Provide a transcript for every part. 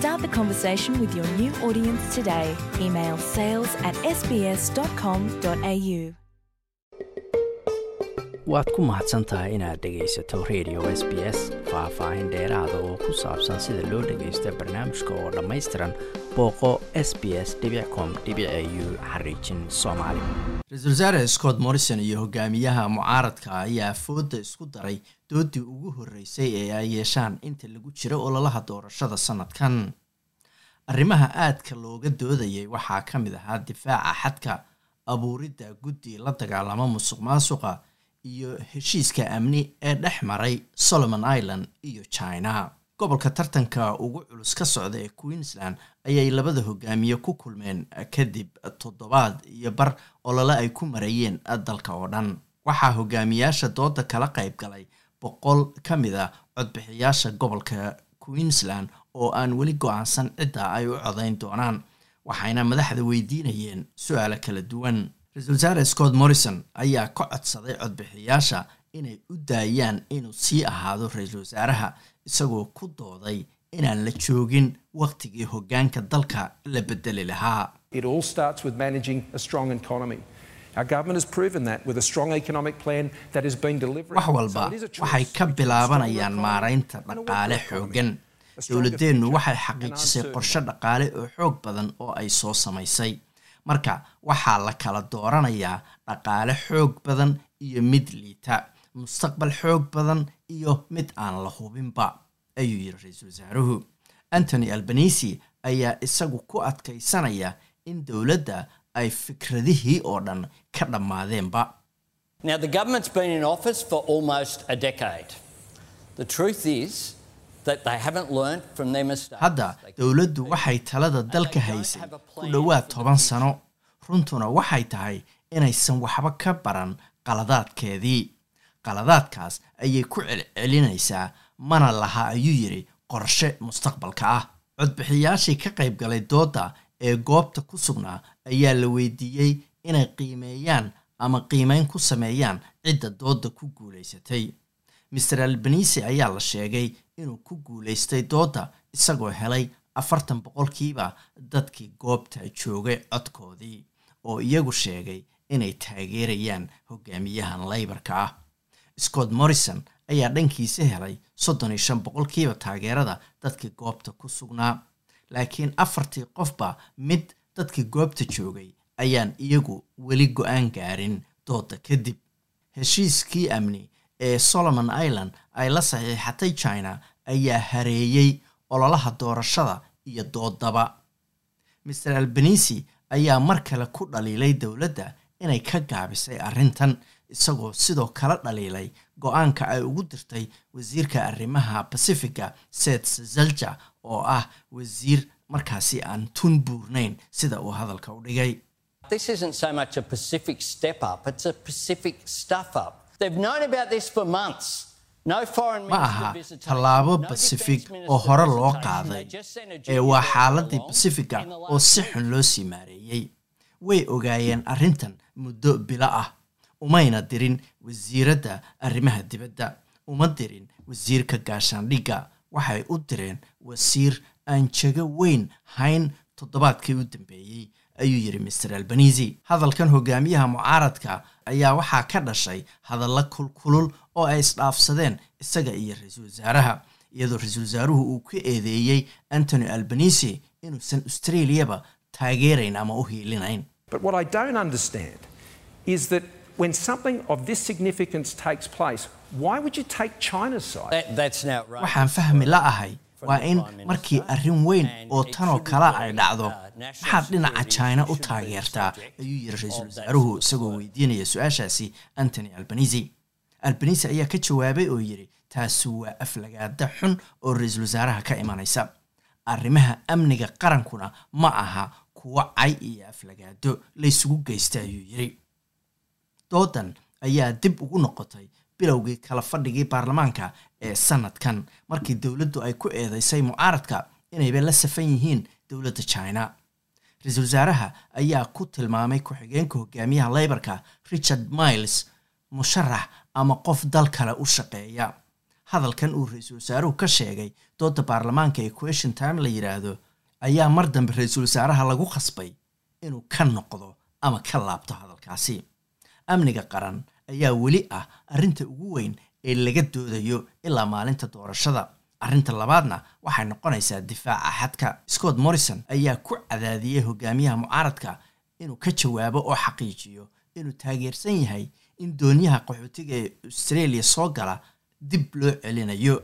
Start the conversation with your new audience today. Email sales at sbs.com.au. waad ku mahadsan tahay inaad dhegaysato radio s b s. Faah-faahin dheeraada oo ku saabsan sida loo dhagaysta barnaamijka oo dhammaystiran booqo s b s com u xariijin soomaali. Ra'iisul wasaare scott morrison iyo hogaamiyaha mucaaradka ayaa fooda isku daray doodii ugu horreysay ee ay yeeshaan inta lagu jiro ololaha doorashada sannadkan. Arrimaha aadka looga doodayay waxaa ka mid ahaa difaaca xadka abuuridda guddi la dagaalamo musuq maasuqa iyo heshiiska amni ee dhex maray solomon island iyo china. Gobolka tartanka ugu culus ka socda ee queensland ayay labada hogaamiye ku kulmeen kadib toddobaad iyo bar olole ay ku marayeen dalka oo dhan. Waxaa hogaamiyaasha dooda kala qayb galay boqol ka mid a codbixiyaasha gobolka queensland oo aan weli go'aansan cidda ay u codayn doonaan waxayna madaxda weydiinayeen su'aalo kala duwan ra'iisul wasaare scott morrison ayaa ka codsaday codbixiyaasha inay u daayaan inuu sii ahaado ra'iisul wasaaraha isagoo ku dooday inaan la joogin wakhtigii hoggaanka dalka la bedeli lahaa. Wax walba waxay ka bilaabanayaan maaraynta dhaqaale xooggan. Dowladeennu waxay xaqiijisay qorshe dhaqaale oo xoog badan oo ay soo samaysay marka waxaa la kala dooranayaa dhaqaale xoog badan iyo mid liita. Mustaqbal xoog badan iyo mid aan la hubinba ayuu yidhi ra'iisul wasaaruhu. Antony albanisi ayaa isagu ku adkaysanaya in dowladda ay fikradihii oo dhan ka dhammaadeenba. Now, the government's been in office for almost a decade. The truth is hadda dowladdu waxay talada dalka haysay ku dhowaad toban sano. Runtuna waxay tahay inaysan waxba ka baran qaladaadkeedii. Qaladaadkaas ayay ku celcelinaysaa mana laha ayuu yidhi qorshe mustaqbalka ah. Codbixiyaashii ka qayb galay doodda ee goobta ku sugnaa ayaa la weydiiyey inay qiimeeyaan ama qiimeyn ku sameeyaan cidda doodda ku guulaysatay master albanisi ayaa la sheegay inuu ku guulaystay doodda isagoo helay afartan boqolkiiba dadkii goobta joogay codkoodii oo iyagu sheegay inay taageerayaan hogaamiyahan laybarka ah. Scott morrison ayaa dhankiisa helay soddon iyo shan boqolkiiba taageerada dadkii goobta ku sugnaa. Laakiin afartii qofba mid dadkii goobta joogay ayaan iyagu weli go'aan gaarin dooda kadib heshiiskii amni ee solomon island ay la saxiixatay china ayaa hareeyey ololaha doorashada iyo doodaba master albanisi ayaa mar kale ku dhaliilay dowladda inay ka gaabisay arrintan isagoo sidoo kale dhaliilay go'aanka ay ugu dirtay wasiirka arrimaha pacifica seth zalja oo ah wasiir markaasi aan tun buurnayn sida uu hadalka u dhigay This isn't so much a Pacific step up, it's a Pacific stuff up. They've known about this for months. No foreign ma minister aha visitation, tallaabo defense oo hore loo qaaday ee waa xaaladii the oo si xun loo sii maareeyey. Way ogaayeen arrintan muddo bilo ah. Umayna dirin wasiiradda arrimaha dibadda. Uma dirin wasiirka gaashaandhigga waxay u direen wasiir aan jego weyn hayn toddobaadkii u dambeeyey ayuu yidhi master albanisi hadalkan hogaamiyaha mucaaradka ayaa waxaa ka dhashay hadalla kulkulul oo ay isdhaafsadeen isaga iyo ra'iisul wasaaraha iyadoo ra'iisul wasaaruhu uu ka eedeeyey antony albanisi inuusan australiaba taageerayn ama u hiilinayn But what I don't understand is that when something of this significance takes place, why would you take China's side? That, that's now right. waxaan fahmi la'ahay waa in markii arrin weyn oo tanoo kale ay dhacdo maxaad dhinaca china u taageertaa ayuu yidhi ra'iisul wasaaruhu isagoo weydiinaya su'aashaasi antony albanisi albanisi ayaa ka jawaabay oo yidhi taasi waa aflagaada xun oo ra'iisul wasaaraha ka imanaysa. Arrimaha amniga qarankuna ma aha kuwo cay iyo aflagaado laysugu geysta ayuu yidhi. Doodan ayaa dib ugu noqotay bilowgii kala fadhigii baarlamaanka ee sanadkan. Markii dowladdu ay ku eedeysay mucaaradka inayba la safan yihiin dowladda china. Ra'iisul wasaaraha ayaa ku tilmaamay ku-xigeenka hogaamiyaha leybarka richard miles musharax ama qof dal kale u shaqeeya. Hadalkan uu ra'iisul wasaaruhu ka sheegay dooda baarlamaanka ee question time la yidhaahdo ayaa mar dambe ra'iisul wasaaraha lagu khasbay inuu ka noqdo ama ka laabto hadalkaasi. Amniga qaran ayaa weli ah arrinta ugu weyn ee laga doodayo ilaa maalinta doorashada. Arrinta labaadna waxay noqonaysaa difaaca xadka. Scott morrison ayaa ku cadaadiyey hogaamiyaha mucaaradka inuu ka jawaabo oo xaqiijiyo inuu taageersan yahay in doonyaha qaxootiga ee australia soo gala dib loo celinayo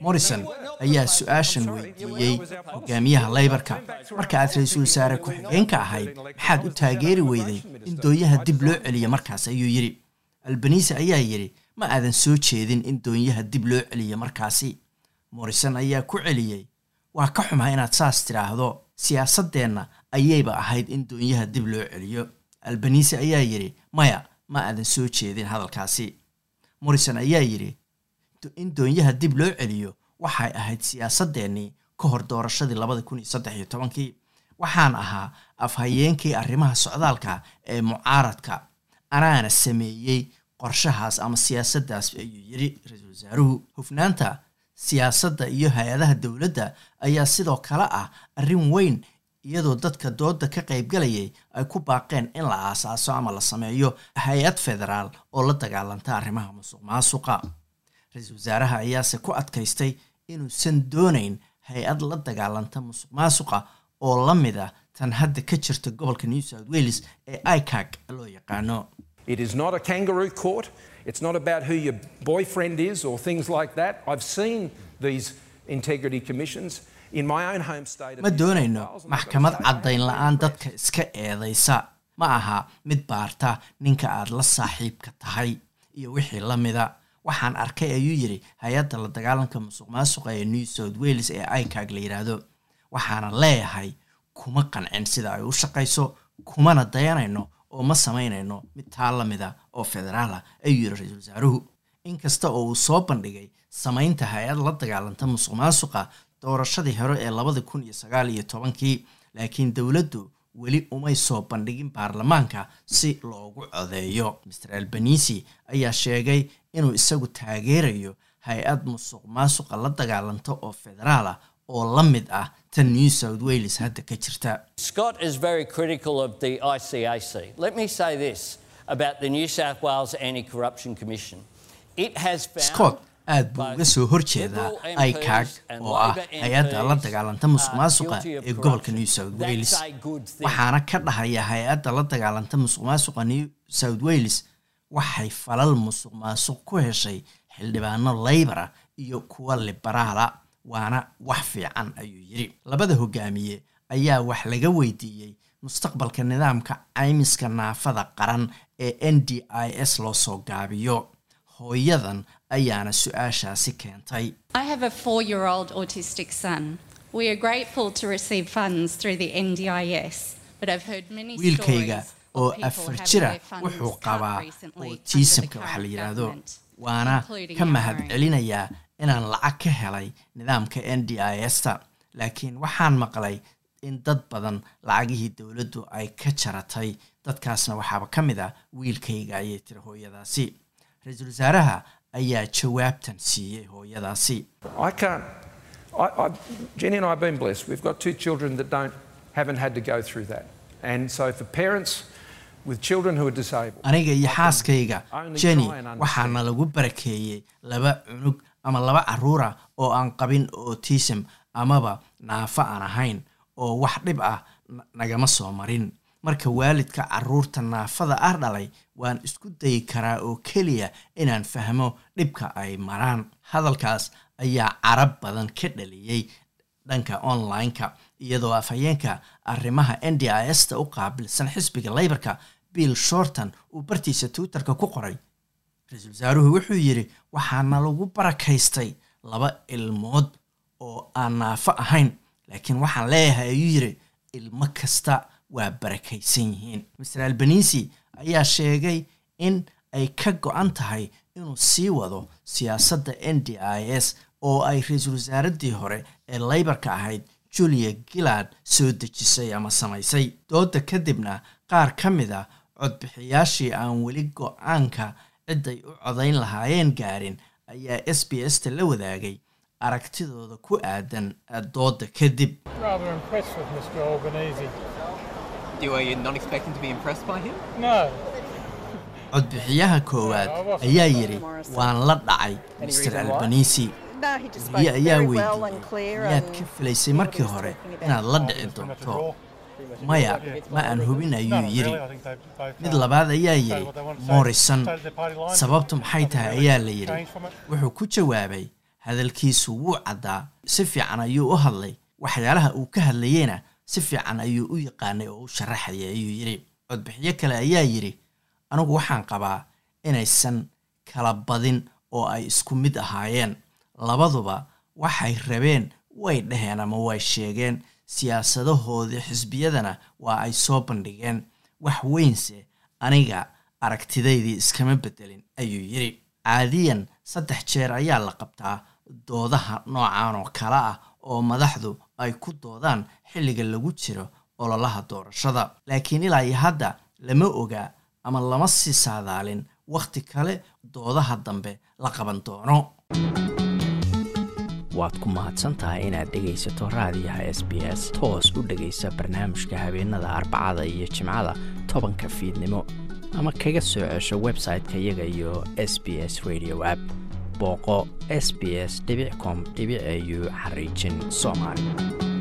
Morrison ayaa su'aashan weydiiyey hogaamiyaha leybarka marka aad ra'iisul wasaare ku-xigeenka ahayd maxaad u taageeri weyday in doonyaha dib loo celiyo markaas ayuu yidhi. Albanise ayaa yidhi ma aadan soo jeedin in doonyaha dib loo celiyo markaasi. Morrison ayaa ku celiyey waa ka xumaa inaad saas tidhaahdo. Siyaasadeenna ayayba ahayd in doonyaha dib loo celiyo. Albanise ayaa yidhi maya ma aadan soo jeedin hadalkaasi. Morrison ayaa yidhi in doonyaha dib loo celiyo waxay ahayd siyaasadeennii ka hor doorashadii labada kun iyo saddex iyo tobankii. Waxaan ahaa afhayeenkii arrimaha socdaalka ee mucaaradka anaana sameeyey qorshahaas ama siyaasaddaas ayuu yidhi ra'iisul wasaaruhu. Hufnaanta siyaasadda iyo hay'adaha dowladda ayaa sidoo kale ah arrin weyn iyadoo dadka dooda ka qaybgalayay ay ku baaqeen in la aasaaso ama la sameeyo hay'ad federaal oo la dagaalanta arrimaha musuq maasuqa ra'iisul wasaaraha ayaase ku adkaystay inuusan doonayn hay'ad la dagaalanta musuq maasuqa oo la mid ah tan hadda ka jirta gobolka new south wales ee icag loo yaqaano It is not a kangaroo court. It's not about who your boyfriend is or things like that. I've seen these integrity commissions in my own home state. ma doonayno maxkamad caddayn la'aan dadka iska eedaysa ma aha mid baarta ninka aad la saaxiibka tahay iyo wixii la mida waxaan arkay ayuu yidhi hay'adda la dagaalanka musuq maasuqa ee new south wales ee icag la yidhaahdo waxaana leeyahay kuma qancin sida ay u shaqayso kumana dayanayno oo ma samaynayno mid taa la mida oo federaal ah ayuu yidhi ra'iisul wasaaruhu. Inkasta oo uu soo bandhigay samaynta hay'ad la dagaalanta musuq maasuqa doorashadii hore ee labada kun iyo sagaal iyo tobankii laakiin dowladdu weli umay soo bandhigin baarlamaanka si loogu codeeyo mr albanisi ayaa sheegay inuu isagu taageerayo. Hay'ad musuq maasuqa la dagaalanta oo federaal ah oo la mid ah tan new south wales hadda ka jirta. Scott is very critical of the ICAC. Let me say this about the New South Wales Anti Corruption Commission. It has found. scott aad buu uga soo horjeedaa and oo ah hay'adda la dagaalanta musuq maasuqa ee gobolka corruption. new south wales waxaana ka dhahaya hay'adda la dagaalanta musuq maasuqa new south wales waxay falal musuq maasuq ku heshay xildhibaano laybara iyo kuwa liberaala waana wax fiican ayuu yidhi labada hogaamiye ayaa wax laga weydiiyey mustaqbalka nidaamka caymiska naafada qaran ee n d i s loo soo gaabiyo hooyadan ayaana su'aashaasi keentay I have a four year old autistic son. We are grateful to receive funds through the NDIS, but I've heard many wiilkayga oo afar jira wuxuu qabaa autismka waxaa la yidhaahdo waana ka our mahad own. celinayaa inaan lacag ka helay nidaamka n d i s ta laakiin waxaan maqlay in dad badan lacagihii dowladdu ay ka jaratay dadkaasna waxaaba ka mid ah wiilkayga ayay tiri hooyadaasi ra'iisul wasaaraha ayaa jawaabtan siiyey hooyadaasi. Jenny and I have been blessed. We've got two children that don't haven't had to go through that, and so for parents with children who are disabled, aniga iyo xaaskayga jenny waxaana lagu barakeeyey laba cunug ama laba caruura oo aan qabin autism amaba naafo aan ahayn oo wax dhib ah na- nagama soo marin marka waalidka carruurta naafada ah dhalay waan isku dayi karaa oo keliya inaan fahmo dhibka ay maraan. Hadalkaas ayaa carab badan ka dhaliyey dhanka online-ka iyadoo afhayeenka arrimaha n d i s ta u qaabilsan xisbiga leybarka bill shorton uu bartiisa twitterka ku qoray. Ra'iisul wasaaruhu wuxuu yidhi waxaana lagu barakaystay laba ilmood oo aan naafo ahayn laakiin waxaan leeyahay ayuu yidhi ilmo kasta waa barakaysan yihiin. Master albanisi ayaa sheegay in ay ka go-an tahay inuu sii wado siyaasadda n d i s oo ay ra'iisul wasaaradii hore ee laybarka ahayd julia gillard soo dejisay ama samaysay. Dooda kadibna qaar ka mid a codbixiyaashii aan weli go'aanka ciday u codayn lahaayeen gaarin ayaa s b s ta la wadaagay aragtidooda ku aadan dooda kadib Albanese. You are you not expecting to be impressed by him? No. codbixiyaha koowaad ayaa yidhi waan la dhacay master albanisi wariye ayaa weydiiyey miyaad ka filaysay markii hore inaad la dhici doonto. Maya ma aan hubin ayuu yidhi. mid labaad ayaa yidhi morrison sababtu maxay tahay? ayaa la yidhi. wuxuu ku jawaabay hadalkiisu wuu caddaa si fiican ayuu u hadlay waxyaalaha uu ka hadlayeyna si fiican ayuu u yaqaanay oo u sharaxayay ayuu yidhi codbixiyo kale ayaa yidhi anigu waxaan qabaa inaysan kala badin oo ay isku mid ahaayeen. Labaduba waxay rabeen way dhaheen ama way sheegeen. Siyaasadahoodii xisbiyadana waa ay soo bandhigeen. Wax weynse aniga aragtidaydii iskama bedelin ayuu yidhi. Caadiyan saddex jeer ayaa la qabtaa doodaha noocan oo kale ah oo madaxdu ay ku doodaan xilliga lagu jiro ololaha doorashada. Laakiin ilaa iyo hadda lama oga ama lama sii saadaalin wakhti kale doodaha dambe la qaban doono. Waad ku mahadsantahay inaad dhegaysato raadiyaha s b s. Toos u dhegaysa barnaamijka habeenada arbacada iyo jimcada tobanka fiidnimo. Ama kaga soo cesho website-ka iyaga iyo s b s radio app booqo s b s com au xariijin soomaali